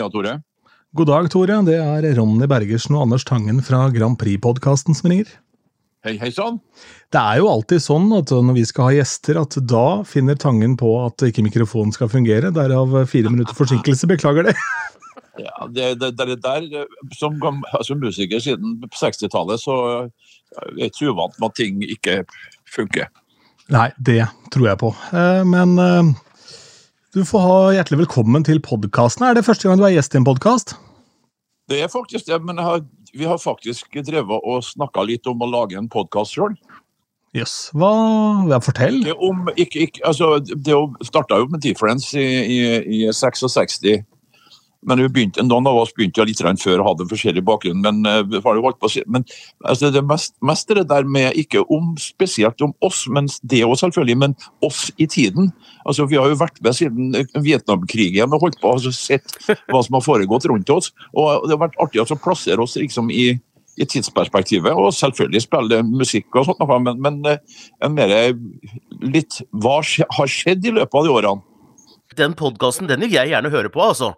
tida, Tore? God dag, Tore. Det er Ronny Bergersen og Anders Tangen fra Grand Prix-podkasten som ringer. Hei, hei sann. Det er jo alltid sånn at når vi skal ha gjester, at da finner Tangen på at ikke mikrofonen skal fungere. Derav fire minutter forsinkelse. Beklager det. Ja, det, det, det der, Som gam- altså, musiker siden 60-tallet, så er jeg ikke uvant med at ting ikke funker. Nei, det tror jeg på. Eh, Men eh, du får ha hjertelig velkommen til podkasten. Er det første gang du er gjest i en podkast? Det er faktisk det, men har, vi har faktisk drevet og snakka litt om å lage en podkast sjøl. Jøss. Hva ja, Fortell. Ikke om, ikke, ikke, altså, det starta jo med Difference i, i, i 66. Men begynte, noen av oss begynte litt før og hadde forskjellig bakgrunn. Men eh, men altså, det mest, mest er det der med ikke om spesielt om oss, men det òg selvfølgelig, men oss i tiden. Altså, Vi har jo vært med siden Vietnamkrigen og holdt på og altså, sett hva som har foregått rundt oss. og Det har vært artig å plassere oss liksom i i tidsperspektivet, og selvfølgelig spille musikk og sånt, men, men eh, en mer litt Hva har skjedd i løpet av de årene? Den podkasten, vil jeg gjerne høre på, altså.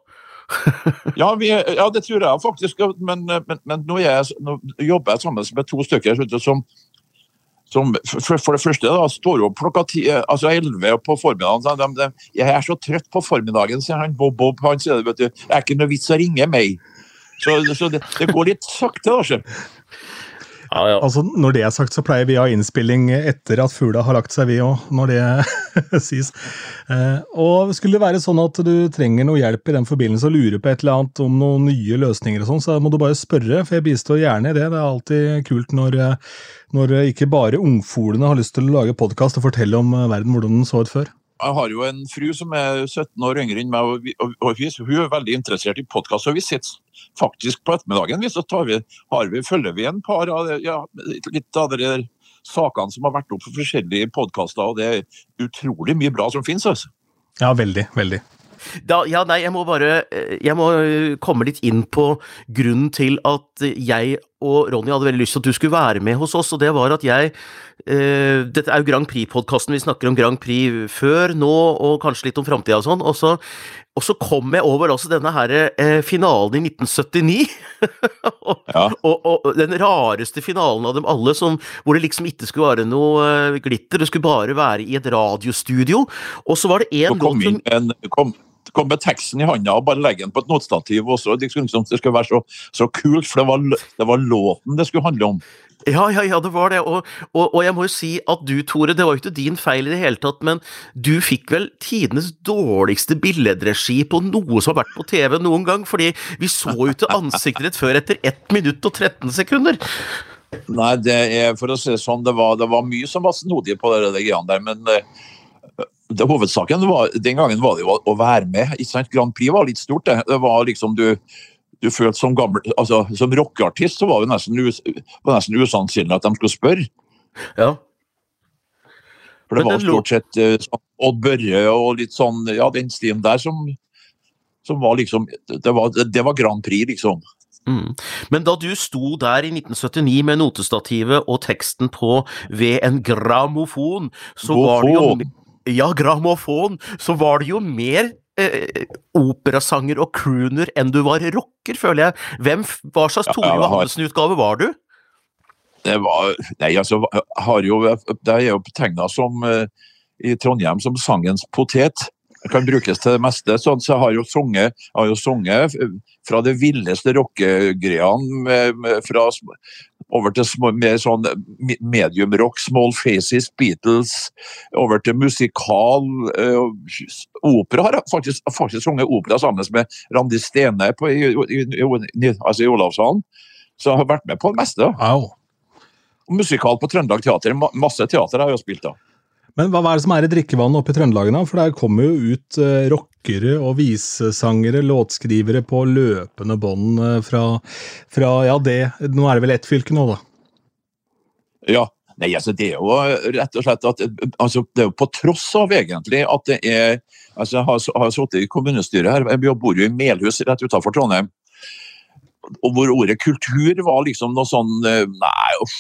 Ja, vi, ja, det tror jeg faktisk. Men, men, men nå, jeg, nå jobber jeg sammen med to stykker som, som for, for det første da, står opp klokka ti, altså 11 på formiddagen. De, de, 'Jeg er så trøtt på formiddagen', sier han Bob Bob. Han sier det, vet du. 'Det er ikke noe vits å ringe meg'. Så, så det, det går litt sakte. da, sjef. Ja, ja. Altså, Når det er sagt, så pleier vi å ha innspilling etter at fugla har lagt seg, vi òg, når det sies. Eh, og Skulle det være sånn at du trenger noe hjelp i den forbindelse og lurer på et eller annet om noen nye løsninger, og sånn, så må du bare spørre, for jeg bistår gjerne i det. Det er alltid kult når, eh, når ikke bare ungfolene har lyst til å lage podkast og fortelle om eh, verden hvordan den så ut før. Jeg har jo en fru som er 17 år yngre enn meg, og, vi, og, og vi, hun er veldig interessert i podkast. Og vi sitter faktisk på ettermiddagen, vi, så tar vi, har vi, følger vi en par av det- ja, litt av de sakene som har vært opp for forskjellige podkaster, og det er utrolig mye bra som finnes. Altså. Ja, veldig, veldig. Da, ja, nei, jeg må bare eh, Jeg må komme litt inn på grunnen til at jeg og Ronny hadde veldig lyst til at du skulle være med hos oss, og det var at jeg eh, Dette er jo Grand Prix-podkasten, vi snakker om Grand Prix før, nå og kanskje litt om framtida og sånn, og så, og så kom jeg over altså denne her eh, finalen i 1979. og, Ja. og, og den rareste finalen av dem alle, som, hvor det liksom ikke skulle være noe eh, glitter, det skulle bare være i et radiostudio, og så var det én låt som kom, kom med teksten i handa og bare legge den på et notestativ. Også. Det skulle, liksom- det skulle være så, så kult, for det var, det var låten det skulle handle om. Ja, ja, ja, det var det. Og, og, og jeg må jo si at du, Tore, det var jo ikke din feil i det hele tatt, men du fikk vel tidenes dårligste billedregi på noe som har vært på TV noen gang, fordi vi så jo ikke ansiktet ditt før etter 1 minutt og 13 sekunder. Nei, det er, for å si det sånn, det var, det var mye som var snodig på det, det greiene der, men eh, det, hovedsaken var, den gangen var det jo å, være med. Ikke sant? Grand Prix var litt stort. Det, det var liksom du du følte som gammel, altså som rockeartist så var det nesten, us, var nesten usannsynlig at de skulle spørre. Ja. For det det var stort sett uh, sånn Odd Børre og litt sånn, ja, den stien der som, som var liksom det var, det var Grand Prix, liksom. Mm. Men da du sto der i 1979 med notestativet og teksten på ved en grammofon, så var det jo. Ja, grammofon, så var det jo mer eh, operasanger og crooner enn du var rocker, føler jeg. Hvem, hva slags Ja, Tore jeg Johannessen-utgave var du? Det var Nei, altså, har jo, det er jo betegna som eh, i Trondheim som sangens potet. Det kan brukes til det meste. Sånn, så har jo sunget, har jo sunget eh, fra det villeste rockegreiene med- fra over til mer sånn me- medium rock, Small Faces, Beatles, over til musikal. eh, opera har faktisk, faktisk sunget opera sammen med Randi Stene på, i, i, i, altså i Olavshallen. Så jeg har vært med på det meste. Wow. Musikal på Trøndelag Teater. Masse teater har jeg jo spilt da. Men hva, er det som er i drikkevannet oppe i Trøndelag nå? For der kommer jo ut eh, rockere og visesangere, låtskrivere på løpende bånd eh, fra, fra Ja, det Nå er det vel ett fylke nå, da? Ja. Nei, altså det er jo rett og slett at altså, Det er jo på tross av egentlig at det er altså Jeg har, har sittet i kommunestyret her, jeg bor jo i Melhus rett utenfor Trondheim. Og hvor ordet kultur var liksom noe sånn eh, Nei, uff.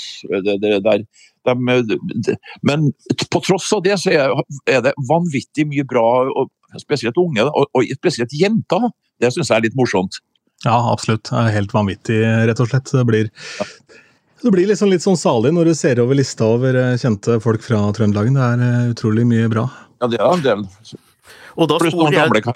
Det, det, der, de, de, men på tross av det så er, er det vanvittig mye bra, og spesielt unge, og, og spesielt jenter. Det syns jeg er litt morsomt. Ja, absolutt. Det er helt vanvittig, rett og slett. Det blir, det blir liksom litt sånn salig når du ser over lista over eh, kjente folk fra Trøndelagen. Det er eh, utrolig mye bra. Ja, det er del. Og da spoler jeg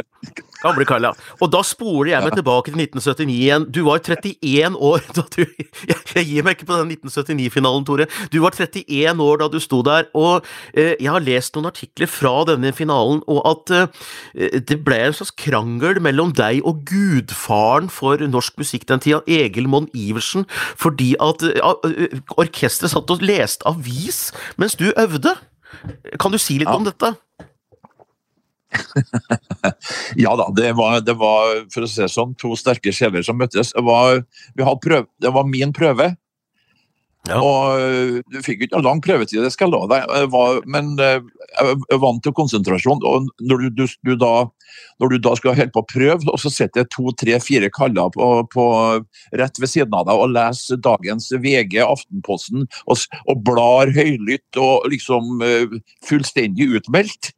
gamle Karl, ja. Og da spoler jeg meg tilbake til 1979 igjen. Du var 31 år da du Jeg, gir meg ikke på den 1979-finalen, Tore. Du var 31 år da du sto der, og eh, jeg har lest noen artikler fra denne finalen, og at eh, det ble en slags krangel mellom deg og gudfaren for norsk musikk den tida, Egil Monn Iversen, fordi at eh, orkesteret satt og leste avis mens du øvde. Kan du si litt Ja. om dette? Ja da, det var, det var for å si det sånn, to sterke sjeler som møttes. Det var, prøve, det var min prøve. Ja. Og øh, du fikk ikke noe lang prøvetid, det skal jeg love deg. Jeg var, men øh, jeg vant til konsentrasjon. Og når du, du, du da, når du da skal holde på å prøve, og så sitter det to, tre, fire kaller på, på, rett ved siden av deg og leser dagens VG, Aftenposten, og, og blar høylytt og liksom øh, fullstendig utmeldt.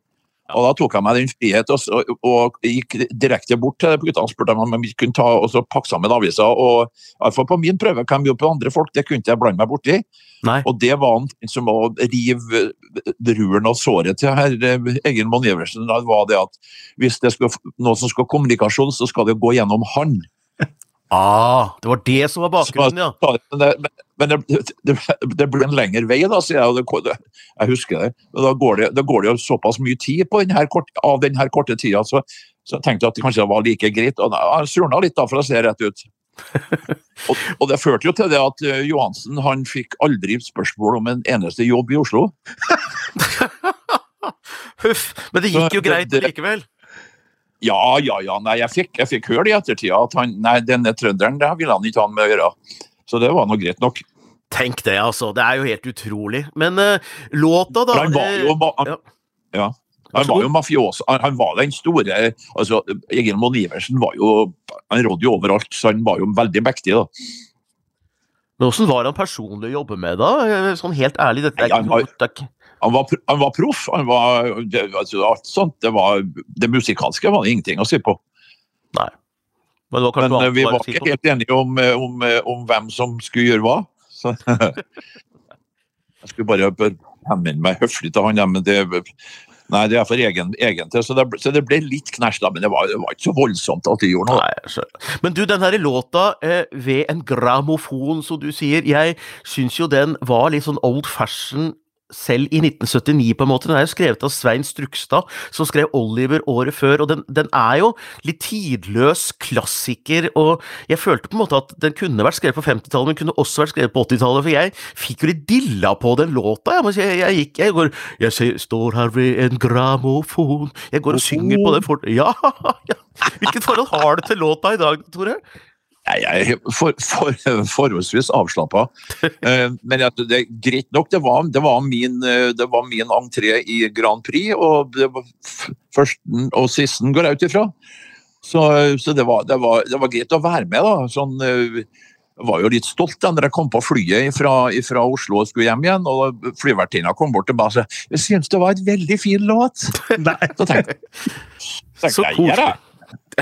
Og da tok jeg meg den frihet og, og, og gikk direkte bort til gutta og spurte om de kunne ta og så pakke sammen aviser. Og i hvert fall på min prøve, hvem gjorde på andre folk, det kunne jeg blande meg borti. Nei. Og det var en som å rive ruren av såret til herr eh, Egil Monn Iversen. Det var det at hvis det skal, noe som skal kommunikasjon, så skal det gå gjennom han. Ah, det var det som var bakgrunnen, ja. Men det, men det, det, det ble en lengre vei, da, sier jeg. jeg husker det. Men da går det, da går det jo såpass mye tid på denne kort, av denne korte tida, så, så jeg tenkte at det kanskje var like greit. Og jeg surna litt, da, for å se rett ut. og, og det førte jo til det at eh, Johansen han fikk aldri spørsmål om en eneste jobb i Oslo. Huff. Men det gikk jo greit likevel. Ja, ja, ja. Nei, jeg fikk, jeg fikk høre det i ettertida at han, nei, denne trønderen det ville han ikke ha med å gjøre. Så det var nå greit nok. Tenk det, altså. Det er jo helt utrolig. Men uh, låta, da han var jo, eh, han, ja. ja. Han var jo mafios. Han, han var den store altså, Egil Monn Iversen var jo Han rådde jo overalt, så han var jo veldig mektig. da. Men Åssen var han personlig å jobbe med, da? Eh, Sånn helt ærlig, dette er ikke noe er Han var, han var proff. Han var, det, altså, alt sånt, det, var, det musikalske var det ingenting å si på. Nei. Men Men eh, annet vi var ikke helt enige om, eh, om, om hvem som skulle gjøre hva. Så, jeg skulle bare henvende meg høflig til han, men det Nei, det er for egen, egen til, så det, så det ble litt knæsj, da, men det var, det var ikke så voldsomt at de gjorde noe. Nei. Men du, den her låta eh, ved en gramofon, som du sier, jeg syns jo den var litt sånn old fashion selv i 1979, på en måte. Den er jo skrevet av Svein Strukstad, som skrev Oliver året før, og den, den er jo litt tidløs klassiker, og jeg følte på en måte at den kunne vært skrevet på 50-tallet, men kunne også vært skrevet på 80-tallet, for jeg fikk jo litt dilla på den låta. Jeg, jeg, jeg gikk, jeg går Jeg ser, står her ved en gramofon Jeg går og synger på den fort... Ja, ja. Hvilket forhold har du til låta i dag, Tore? Jeg er for, for, forholdsvis avslappa. Eh, Men jeg, det er greit nok. Det var, det, var min, eh, det var min entré i Grand Prix, og det var førsten og sisten går jeg ut ifra. Så, så det, var, det, var, det var greit å være med, da. Sånn, eh, jeg var jo litt stolt da når jeg kom på flyet fra, fra Oslo og skulle hjem igjen. og Flyvertinna kom bort til meg og sa jeg syntes det var et veldig fin låt. Nei. Så tenkte, tenkte Så jeg ja, da.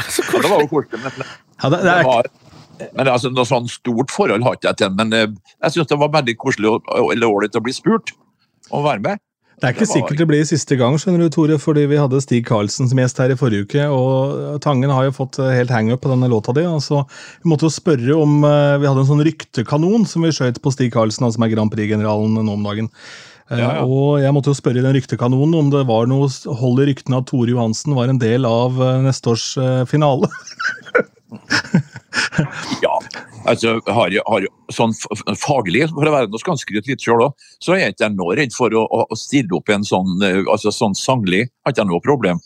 Så Ja, det var jo koselig. Men, Ja, det, det det var, men altså, noe sånn stort forhold har ikke jeg til men eh, jeg syns det var veldig koselig og- og- eller ålreit å bli spurt om å være med. det er ikke det var- sikkert det blir siste gang, skjønner du, Tore, fordi vi hadde Stig Karlsen som gjest her i forrige uke, og Tangen har jo fått eh, helt hangup på denne låta di. Altså, vi måtte jo spørre om eh, Vi hadde en sånn ryktekanon som vi skjøt på Stig Karlsen, han som er Grand Prix-generalen nå om dagen. Ja, ja. Og jeg måtte jo spørre i den ryktekanonen om det var noe hold i ryktene at Tore Johansen var en del av neste års finale. Ja, altså, har jeg, har jeg, sånn faglig, for å være noe skanskryt litt sjøl òg, så er jeg ikke nå redd for å, å, stille opp en sånn, eh, altså, sånn sanglig. Har ikke noe problem.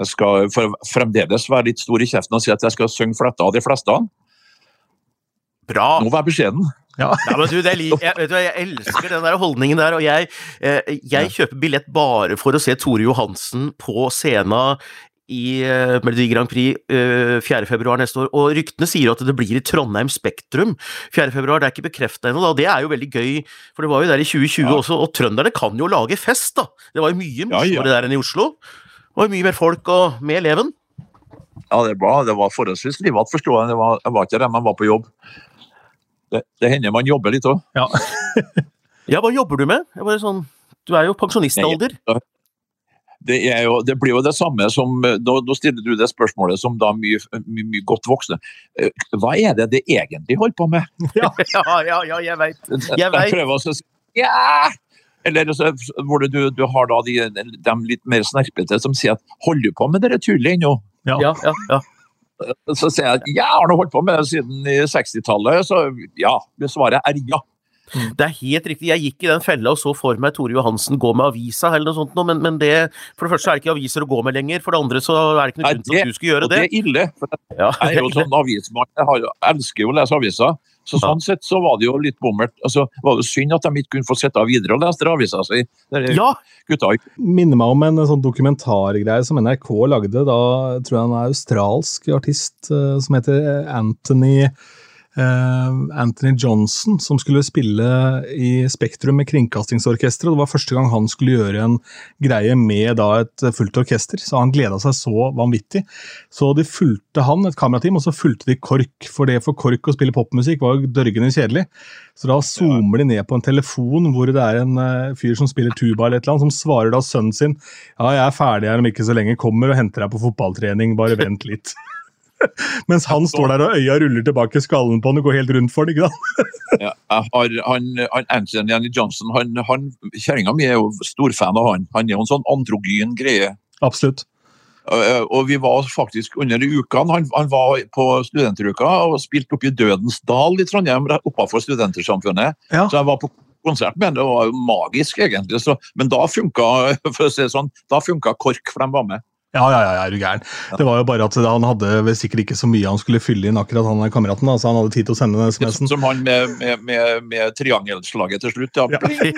Jeg skal fremdeles være litt stor i kjeften og si at jeg skal synge fletta av de fleste. Bra! Nå var jeg beskjeden. Ja. Ja, men du, jeg, vet du, jeg elsker den der holdningen der, og jeg, eh, jeg kjøper billett bare for å se Tore Johansen på scenen i eh, Melodi Grand Prix eh, 4. februar neste år, og ryktene sier at det blir i Trondheim Spektrum 4. februar, det er ikke bekrefta ennå, da, og det er jo veldig gøy, for det var jo der i 2020 Ja. også, og trønderne kan jo lage fest, da! Det var jo mye Ja, morsommere ja. der enn i Oslo. Det var mye mer folk og med eleven. Ja, det var, det var forholdsvis livat, forstår jeg. Det var, jeg var ikke der, men var på jobb. Det, det hender man jobber litt òg. Ja. Ja, hva jobber du med? Jeg bare sånn, du er jo pensjonistalder. Det, er jo, det blir jo det samme som Nå, nå stiller du det spørsmålet som da mye, mye, mye godt voksne. Eh, Hva er det det egentlig holder på med? Ja, ja, ja, jeg veit. Jeg veit. prøver å si ja! Eller så, hvor du, du har da de, de litt mer snerpete som sier at 'holder du på med det tullet ennå'? Ja. Ja, ja, ja. Så sier jeg at jeg har nå holdt på med det siden 60-tallet, så ja. Det svaret er ja. Det er helt riktig. Jeg gikk i den fella og så for meg Tore Johansen gå med avisa, eller noe sånt, men, men det, for det første er det ikke aviser å gå med lenger. For det andre så er det ikke noe grunn til at du skulle gjøre Og det det. er ille. for Ja, Jeg er jo sånn avismann, jeg har, jo- elsker jo å lese aviser. Så Ja. sånn sett så var det jo litt bommert. Altså, var det synd at de ikke kunne få sitte videre og lese avisa si. Ja, Gutta minner meg om en sånn dokumentargreie som NRK lagde. Da tror jeg han er australsk artist eh, som heter Anthony eh, Anthony Johnson, som skulle spille i Spektrum med Kringkastingsorkesteret. Det var første gang han skulle gjøre en greie med da et fullt orkester, så han gleda seg så vanvittig. Så de fulgte han, et kamerateam, og så fulgte de KORK. For det for KORK å spille popmusikk var dørgende kjedelig. Så da zoomer de ned på en telefon hvor det er en eh, fyr som spiller tuba eller et eller annet, som svarer da sønnen sin ja, jeg er ferdig her om ikke så lenge, kommer og henter deg på fotballtrening, bare vent litt. Mens han står der og øya ruller tilbake skallen på han og går helt rundt for det, ikke sant? ja, har, han, han Anthony Johnson, han, han, kjerringa mi er jo storfan av han. Han er jo en sånn androgyn greie. Absolutt. Uh, Og vi var faktisk under ukene. Han, han var på studenteruka og spilte oppe i Dødens dal i Trondheim, oppafor Studentersamfunnet. Ja. Så jeg var på konsert med ham. Det var jo magisk, egentlig. Så, men da funka, for å si sånn, da funka KORK, for de var med. Ja, ja, ja, er du gæren. Det var jo bare at han hadde sikkert ikke så mye han skulle fylle inn, akkurat han der kameraten. da, så han hadde tid til å sende den SMS-en. Som han med, med, med, med triangelslaget til slutt. Ja.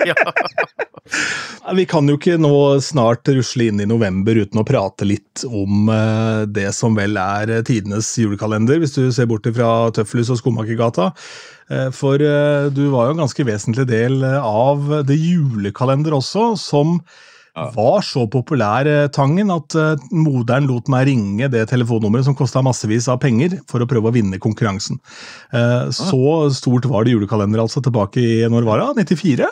Ja. Vi kan jo ikke nå snart rusle inn i november uten å prate litt om eh, det som vel er eh, tidenes julekalender, hvis du ser bort fra Tøffelhus og Skomakergata. Eh, For du var jo en ganske vesentlig del av det julekalender også, som. Var så populær, eh, Tangen, at eh, moderen lot meg ringe det telefonnummeret som kosta massevis av penger, for å prøve å vinne konkurransen. Eh, Så stort var det julekalender altså tilbake i når var det? 94?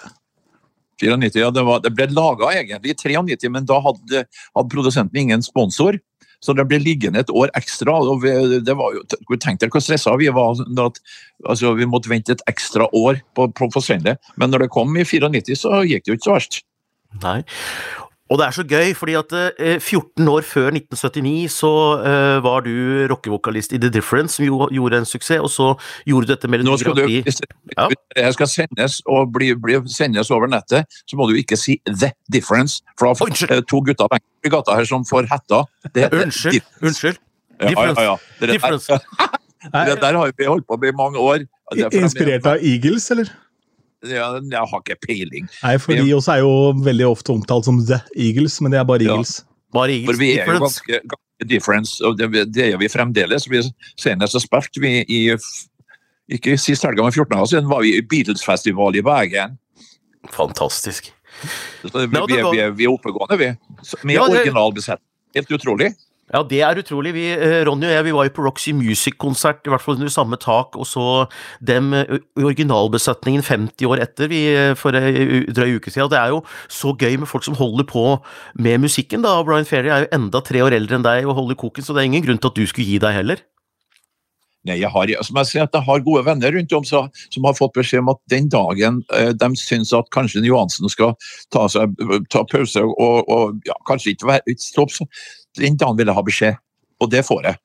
94, ja, det, var, det ble laga egentlig i 93, men da hadde, hadde produsenten ingen sponsor. Så det ble liggende et år ekstra. og vi, det var jo, Tenk dere hvor stressa vi var. At, altså, vi måtte vente et ekstra år på, på å få sende det. Men når det kom i 94, så gikk det jo ikke så verst. Nei. Og det er så gøy, fordi at eh, 14 år før 1979 så eh, var du rockevokalist i The Difference, som jo gjorde en suksess, og så gjorde du dette med Nå skal du, hvis Ja. det skal sendes og bli, bli sendes over nettet, så må du ikke si 'the difference'. For da får Unnskyld. eh, to gutter i gata her som får hetta. Det er Unnskyld. Unnskyld. Ja, Difference. Ja, ja, ja. Det, der, Difference. det der har vi holdt på med i mange år. Det er Inspirert av Eagles, eller? Ja, jeg har ikke peiling. Nei, for de også er jo veldig ofte omtalt som The Eagles, men det er bare Eagles. Ja. Eagles. Bare For vi er jo ganske, ganske difference, og det, det gjør vi fremdeles. Vi Senest så spilte vi i ikke sist helga, men 14 år siden var vi i Beatles-festival i Bergen. Fantastisk. Så vi, vi, vi, er- vi er oppegående, vi. Med Ja, det- originalbesetning. Helt utrolig. Ja, det er utrolig. Vi, eh, Ronny og jeg vi var jo på Roxy Music-konsert, i hvert fall under samme tak, og så dem eh, i originalbesetningen 50 år etter, vi, eh, for ei drøy uke siden. Det er jo så gøy med folk som holder på med musikken, da. Brian Ferry er jo enda tre år eldre enn deg og holder koken, så det er ingen grunn til at du skulle gi deg heller. Nei, jeg har, som jeg sier, at jeg har gode venner rundt om så, som har fått beskjed om at den dagen eh, de syns at kanskje Johansen skal ta, seg, ta pause og, og ja, kanskje ikke være stopp, så den han ville ha beskjed. Og det får jeg.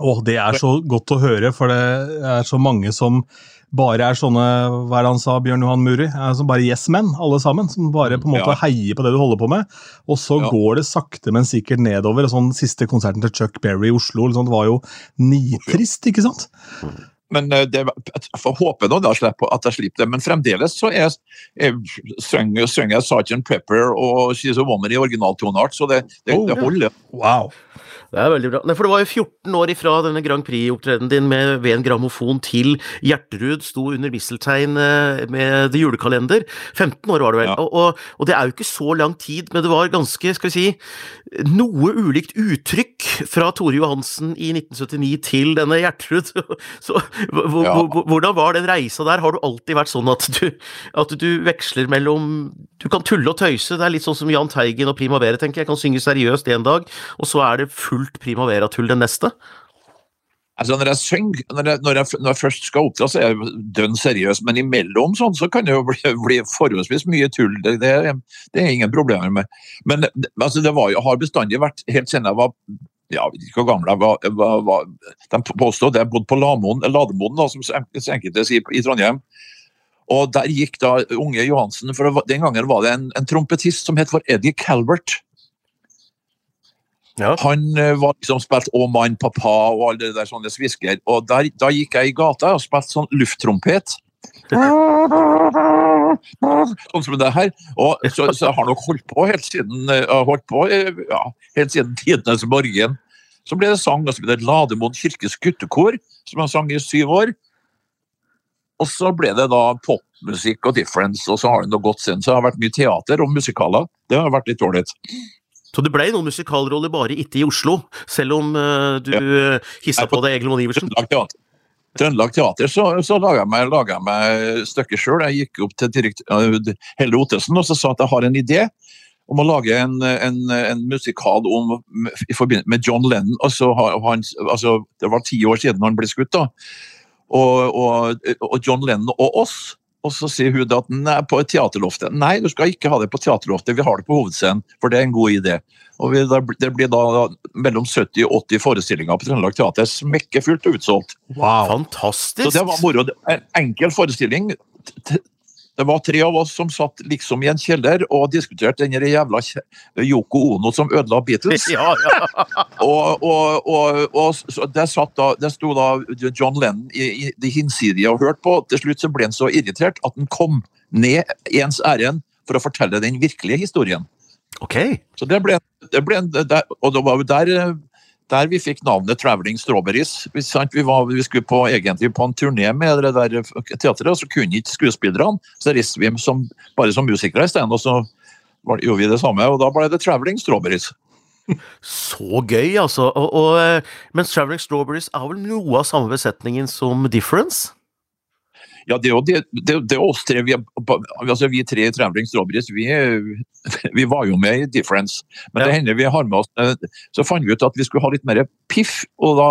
Åh, det er så godt å høre, for det er så mange som bare er sånne, hva er det han sa, Bjørn Johan Muri? Er som bare yes men, alle sammen. Som bare på en måte Ja. heier på det du holder på med. Og så Ja. går det sakte, men sikkert nedover. og Sånn Siste konserten til Chuck Berry i Oslo liksom, det var jo nitrist, ikke sant? Men eh, det, jeg får håpe nå da at jeg slipper det. Men fremdeles så er, jeg, synger, synger jeg Sgt. Pepper og She's a Woman i originaltoneart, så det, det, Oh, det holder. Wow. Det er veldig bra. Nei, for det var jo 14 år ifra denne Grand Prix-opptredenen din med, ved en grammofon til Gjerterud sto under misteltein eh, med The Julekalender. 15 år var det vel. Ja. Og, og, og det er jo ikke så lang tid, men det var ganske, skal vi si, noe ulikt uttrykk fra Tore Johansen i 1979 til denne Gjertrud. Så hvordan var den reisa der? Har du alltid vært sånn at du, at du veksler mellom Du kan tulle og tøyse. Det er litt sånn som Jahn Teigen og Primavera, tenker jeg. Kan synge seriøst en dag, og så er det fullt Primavera-tull den neste. Altså Når jeg synger, når jeg, når, jeg, når jeg først skal opptre, så er jeg dønn seriøs, men imellom sånn, så kan det jo bli, bli forholdsvis mye tull. Det, det, det er ingen problemer med. Men altså, det var har bestandig vært, helt siden jeg var ja, jeg vet ikke hvor gammel jeg var, var, var De påstod det. Jeg bodde på Lamoen, Lademoen, da, som enkelte sier, i Trondheim. Og der gikk da unge Johansen, for den gangen var det en, en trompetist som het for Eddie Calvert. Ja. Han eh, var liksom spilt Å mann, pappa og alle det der sånne svisker. Og der, da gikk jeg i gata og spilte sånn lufttrompet. Sånn som det her. Og så, så har nok holdt på helt siden eh, holdt på, eh, ja, helt siden tidenes morgen. Så ble det sang, og ble det Lademoen kirkes guttekor, som jeg sang i syv år. Og så ble det da popmusikk og difference, og så har det nå gått siden. Så det har vært mye teater og musikaler. Det har vært litt ålreit. Så det ble noen musikalroller bare ikke i Oslo, selv om uh, du ja. hissa på deg Egil Mon Iversen? Trøndelag Teater, så, så laga jeg meg, laget meg stykket sjøl. Jeg gikk opp til direktør Helle Ottesen og så sa at jeg har en idé om å lage en, en, en musikal om, i forbindelse med John Lennon. Og så har han, altså, det var ti år siden han ble skutt. da, og, og, og John Lennon og oss. Og så sier hun at den er på teaterloftet. Nei, du skal ikke ha det på teaterloftet, vi har det på hovedscenen. For det er en god idé. Og vi, Det blir da mellom 70 og 80 forestillinger på Trøndelag Teater. Smekkefullt og utsolgt. Wow. Fantastisk! Så det var moro. En enkel forestilling. Det var tre av oss som satt liksom i en kjeller og diskuterte den jævla Yoko Ono som ødela Beatles. Ja, ja. og, og, og, og der, da, der sto da John Lennon i, i det hinsidige og hørte på. Til slutt så ble han så irritert at han kom ned ens ærend for å fortelle den virkelige historien. Ok. Så det ble, det ble Og det var jo der, der vi fikk navnet Traveling Strawberries. Vi, var, vi skulle på, egentlig på en turné med det der teatret, og så kunne ikke skuespillerne. Så reiste vi som, bare som musikere isteden, og så var, gjorde vi det samme. Og da ble det Traveling Strawberries. Så gøy, altså. Og, og, mens Traveling Strawberries er vel noe av samme besetningen som Difference? Ja, det det, det, det oss tre. Vi, altså vi tre i Traveling Strawberries vi, vi, var jo med i Difference. Men ja. det hender vi har med oss Så fant vi ut at vi skulle ha litt mer piff, og da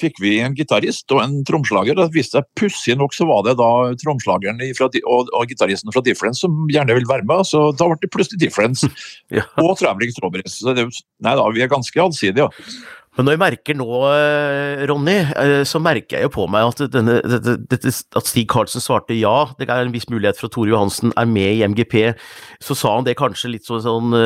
fikk vi en gitarist og en tromslager. Det viste seg pussig nok så var det da tromslageren fra, og, og gitaristen fra Difference som gjerne vil være med. Så da ble det plutselig Difference ja. og Traveling Strawberries. Så det, nei da, vi er ganske allsidige. Ja. Men når jeg merker nå, Ronny, så merker jeg jo på meg at, denne, at Stig Karlsen svarte ja, det er en viss mulighet for at Tore Johansen er med i MGP. Så sa han det kanskje litt sånn, sånn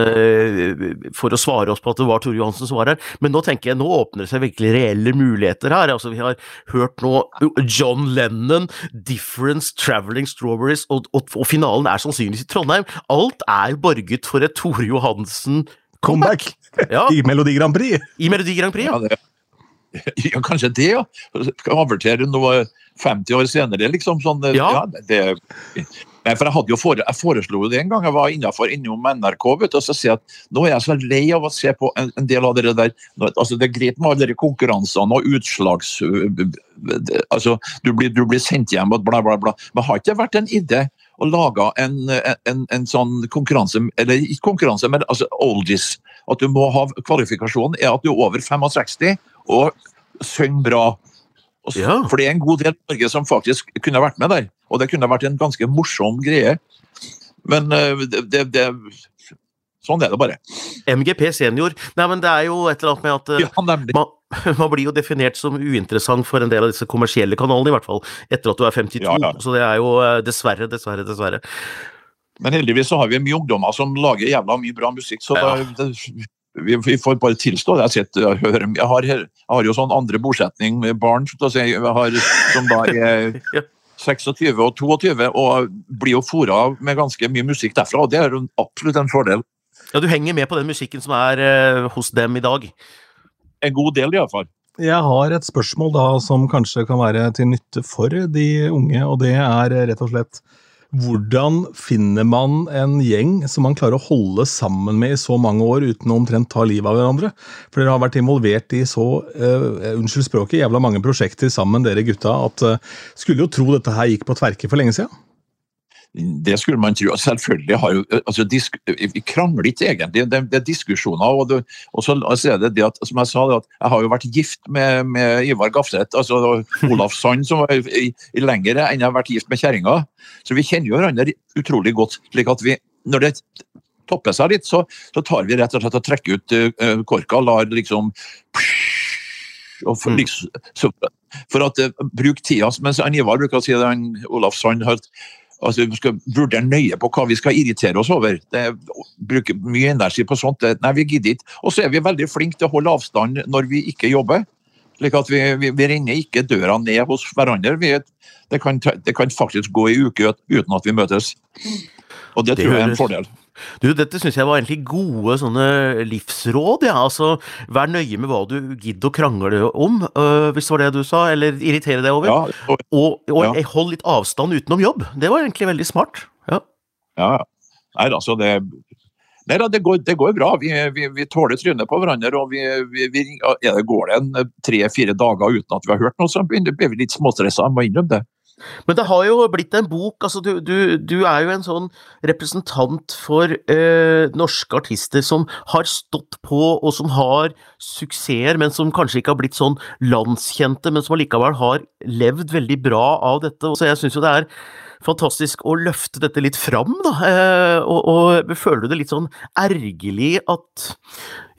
for å svare oss på at det var Tore Johansen som var her. Men nå tenker jeg, nå åpner det seg virkelig reelle muligheter her. Altså, vi har hørt nå John Lennon, Difference, Traveling Strawberries, og, og, og finalen er sannsynligvis i Trondheim. Alt er borget for et Tore Johansen Comeback! Ja. I Melodi Grand Prix! I Melodi Grand Prix, ja. ja, det, ja kanskje det, ja. Avertere noe 50 år senere, liksom. Sånn, ja. ja det, Nei, for Jeg hadde jo fore, jeg foreslo det en gang jeg var innenfor innom NRK. vet du, og så sier jeg at Nå er jeg så lei av å se på en, en del av det der altså Det er greit med alle de konkurransene og utslags... altså, du blir, du blir sendt hjem og bla, bla, bla. Men har ikke det vært en idé å laga en, en, en, sånn konkurranse, eller ikke konkurranse, men altså oldies. At du må ha kvalifikasjonen er at du er over 65 og synger bra. Og, Ja. For det er en god del Norge som faktisk kunne vært med der. Og det kunne vært en ganske morsom greie. Men eh, det, det, det Sånn er det bare. MGP senior. Nei, men det er jo et eller annet med at eh, Ja, man, man blir jo definert som uinteressant for en del av disse kommersielle kanalene, i hvert fall. Etter at du er 52. Ja, ja. Så det er jo eh, dessverre, dessverre, dessverre. Men heldigvis så har vi mye ungdommer som lager jævla mye bra musikk. så Ja. da, det, vi, vi får bare tilstå det. Jeg, sitter, jeg, hører, jeg, har, jeg har jo sånn andre bosetning med barn så si, har, som da er Ja. 26 og 22, og blir jo fora med ganske mye musikk derfra. og Det er jo absolutt en fordel. Ja, du henger med på den musikken som er eh, hos dem i dag. En god del, iallfall. Jeg har et spørsmål da som kanskje kan være til nytte for de unge, og det er rett og slett hvordan finner man en gjeng som man klarer å holde sammen med i så mange år uten å omtrent ta livet av hverandre? For dere har vært involvert i så uh, unnskyld språket, jævla mange prosjekter sammen, dere gutta, at uh, skulle jo tro dette her gikk på tverke for lenge siden? Det skulle man tro. Selvfølgelig har jo altså, Vi krangler ikke egentlig, det, det er diskusjoner. Og, det, og så er det det at, som jeg sa, at jeg har jo vært gift med, med Ivar Gafseth. altså Olaf Sand, som var i, i lengre enn jeg har vært gift med kjerringa. Så vi kjenner jo hverandre utrolig godt. slik at vi, når det topper seg litt, så, så tar vi rett og slett og trekker ut uh, korka. lar liksom for, mm. liksom, for at uh, Bruk tida, mens Ivar bruker å si det, han, Olaf Sand har altså, Vi skal vurdere nøye på hva vi skal irritere oss over. Det, bruker mye energi på sånt. Nei, vi gidder ikke. Og så er vi veldig flinke til å holde avstand når vi ikke jobber. Slik at vi, vi, vi renner ikke døra ned hos hverandre. Vi, det, kan, det, kan, faktisk gå ei uke uten at vi møtes. Og det, det tror jeg er en fordel. Du, dette syns jeg var egentlig gode sånne livsråd, ja. Altså, vær nøye med hva du gidder å krangle om, øh, hvis det var det du sa, eller irritere deg over. Ja, og, og, og ja. hold litt avstand utenom jobb. Det var egentlig veldig smart. Ja. ja. Nei, altså, det Nei det går, det går bra. Vi, vi, vi tåler trynet på hverandre. og vi, vi Går det en tre-fire dager uten at vi har hørt noe, så blir vi litt småstressa. Jeg må innrømme det. Men det har jo blitt en bok. altså Du, du, du er jo en sånn representant for eh, norske artister som har stått på, og som har suksesser, men som kanskje ikke har blitt sånn landskjente, men som allikevel har levd veldig bra av dette. Så jeg syns jo det er fantastisk å løfte dette litt fram, da. Eh, og, og, føler du det litt sånn ergerlig at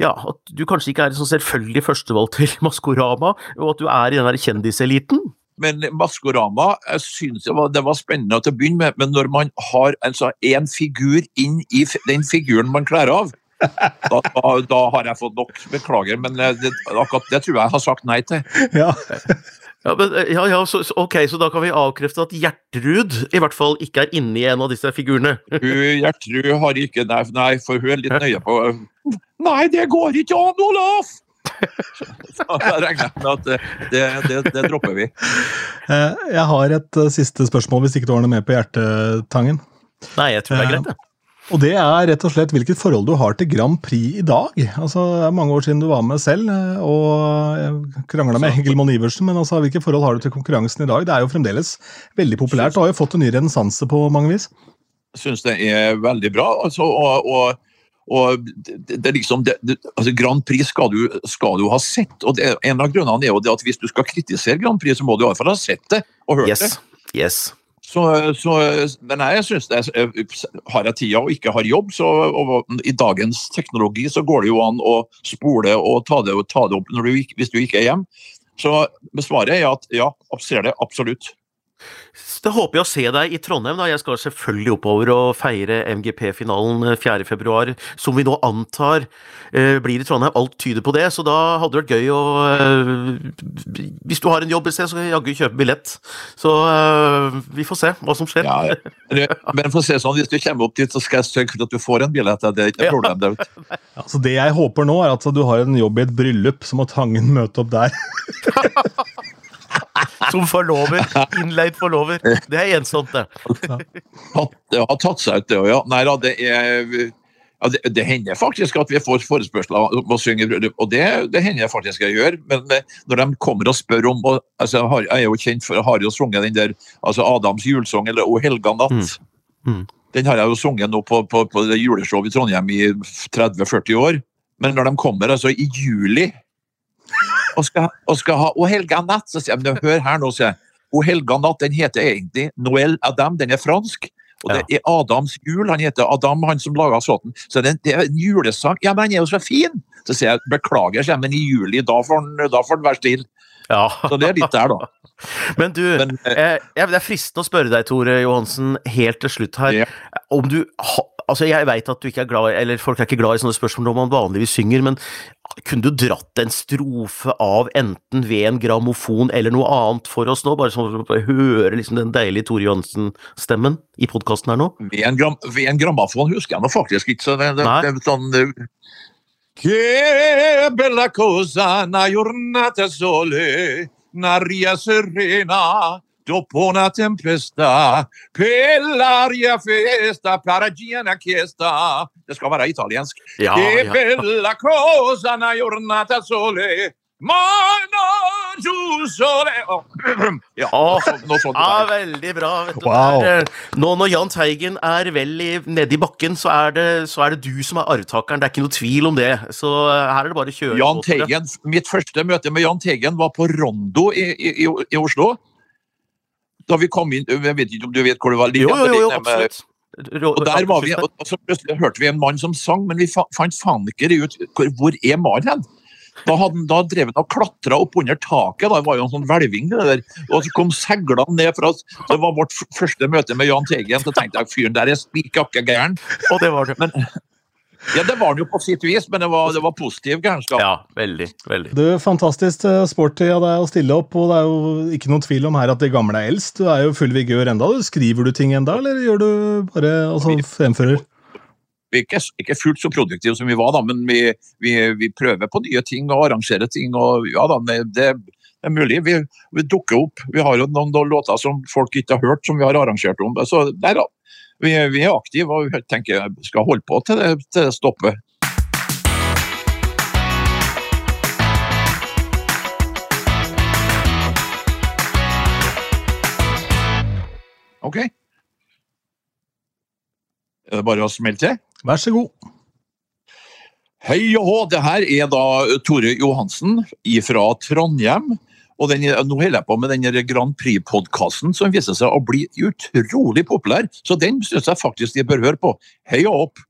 ja, at du kanskje ikke er en sånn selvfølgelig førstevalg til Maskorama, og at du er i den der kjendiseliten? Men Maskorama jeg synes det var, det var spennende til å begynne med, men når man har altså, en figur inn i den figuren man kler av, da, da, da, har jeg fått nok. Beklager, men det, akkurat det tror jeg jeg har sagt nei til. Ja. Ja, men, ja, ja så, ok, så da kan vi avkrefte at Gjertrud i hvert fall ikke er inni en av disse figurene? Hun, Gjertrud har ikke Nei, nei for hun er litt nøye på Nei, det går ikke an, Olaf! Så da regner med at det, det, det, dropper vi. Eh, jeg har et eh, siste spørsmål, hvis ikke du har noe med på hjertetangen. Nei, jeg tror det er greit, det. Eh, og det er rett og slett hvilket forhold du har til Grand Prix i dag. Altså, Det er mange år siden du var med selv og krangla med Monn Iversen, men altså, hvilke forhold har du til konkurransen i dag? Det er jo fremdeles veldig populært og har jo fått en ny renessanse på mange vis. Jeg syns det er veldig bra. Altså, og, og og det, det liksom, det, altså Grand Prix skal du, skal du, ha sett. og det, En av grunnene er jo det at hvis du skal kritisere Grand Prix, så må du i hvert fall ha sett det og hørt yes. det. Yes. Så, så, men jeg synes det, Har jeg tida og ikke har jobb, så og i dagens teknologi så går det jo an å spole og ta det, ta det opp du, hvis du ikke er hjemme. Så svaret er at ja, ser det absolutt. Da håper jeg å se deg i Trondheim. da. Jeg skal selvfølgelig oppover og feire MGP-finalen 4.2, eh, som vi nå antar eh, blir i Trondheim. Alt tyder på det, så da hadde det vært gøy å eh, Hvis du har en jobb et sted, så kan jeg jaggu kjøpe billett. Så eh, vi får se hva som skjer. Ja, men for å se sånn, hvis du kommer opp dit, så skal jeg sørge for at du får en billett. Det er ikke noe problem. Det. Altså, det jeg håper nå, er at du har en jobb i et bryllup, så må Tangen møte opp der. Som forlover. Innleid forlover. Det er ensomt, det. Det har tatt seg ut, det òg, ja. Nei da, det er ja, det, det, hender faktisk at vi får forespørsler om å synge bryllup, og det, det, hender jeg faktisk jeg gjør. Men eh, når de kommer og spør om og, altså, Jeg er jo kjent for har jo sunget den der altså Adams julesang, eller O helga natt. Mm. Mm. Den har jeg jo sunget nå på, på, på juleshow i Trondheim i 30-40 år. Men når de kommer altså i juli og skal, og skal ha O helga natt. Så sier jeg, men hør her nå, sier jeg. O helga natt den heter egentlig Noël Adam, den er fransk. Og det er Adams jul. Han heter Adam, han som laga sånn. Så det, det er en julesang. Ja, men han er jo så fin! Så sier jeg beklager, sier jeg, men i juli, da får han være stille. Ja. Så det er litt der, da. Men du, men, eh, det er fristende å spørre deg, Tore Johansen, helt til slutt her, ja. om du Altså, jeg veit at du ikke er glad eller folk er ikke glad i sånne spørsmål når man vanligvis synger, men kunne du dratt en strofe av enten ved en grammofon eller noe annet for oss nå, bare sånn vi hører liksom den deilige Tore Johansen-stemmen i podkasten her nå? Ved en, gram, ved en grammofon husker jeg nå faktisk ikke, så det, det, det, sånn, Che bella cosa una giornata sole, un'aria serena, dopo tempesta, per l'aria festa, paragina chiesta. Det skal være italiensk. Ja, che ja. bella cosa una giornata sole, mano giù sole. Ja. Ja, veldig bra. Wow. Eh, nå når Jahn Teigen er vel nedi bakken, så er, det, så er det du som er arvtakeren. Det er ikke noe tvil om det. Så eh, her er det bare å kjøre jeg. Teigen, Mitt første møte med Jahn Teigen var på Rondo i, i, i, i Oslo. Da vi kom inn Jeg vet ikke om du vet hvor det var? Jo, jo, jo, jo absolutt. Og der var vi, og så plutselig hørte vi en mann som sang, men vi fant faen ikke ut hvor, hvor er mannen hen. Da, hadde, han- da drev han og klatra opp under taket. Da. Det var jo en sånn hvelving. Og så kom seglene ned fra oss. Det var vårt første møte med Jahn Teigen. Så tenkte jeg fyren der er spikakke gæren. Men, ja, det var den jo på sitt vis, men det var, det var positiv gærenskap. Ja, veldig. veldig. Du, Fantastisk eh, sporty av deg å stille opp, og det er jo ikke noen tvil om her at de gamle er eldst. Du er jo full vigør enda. Skriver du ting enda, eller gjør du bare altså, fremfører? vi er ikke, ikke fullt så produktive som vi var, da, men vi, vi, vi prøver på nye ting og arrangerer ting. og ja da, det, det er mulig. Vi, vi dukker opp. Vi har jo noen, noen låter som folk ikke har hørt, som vi har arrangert om. Så nei da, vi, vi er aktive og vi tenker vi skal holde på til det, til det stopper. Ok. Er det bare å smelle til? Vær så god. Hei og hå, det her er da Tore Johansen fra Trondheim. Og den, nå holder jeg på med den Grand Prix-podkasten som viser seg å bli utrolig populær. Så den syns jeg faktisk de bør høre på. Heia opp!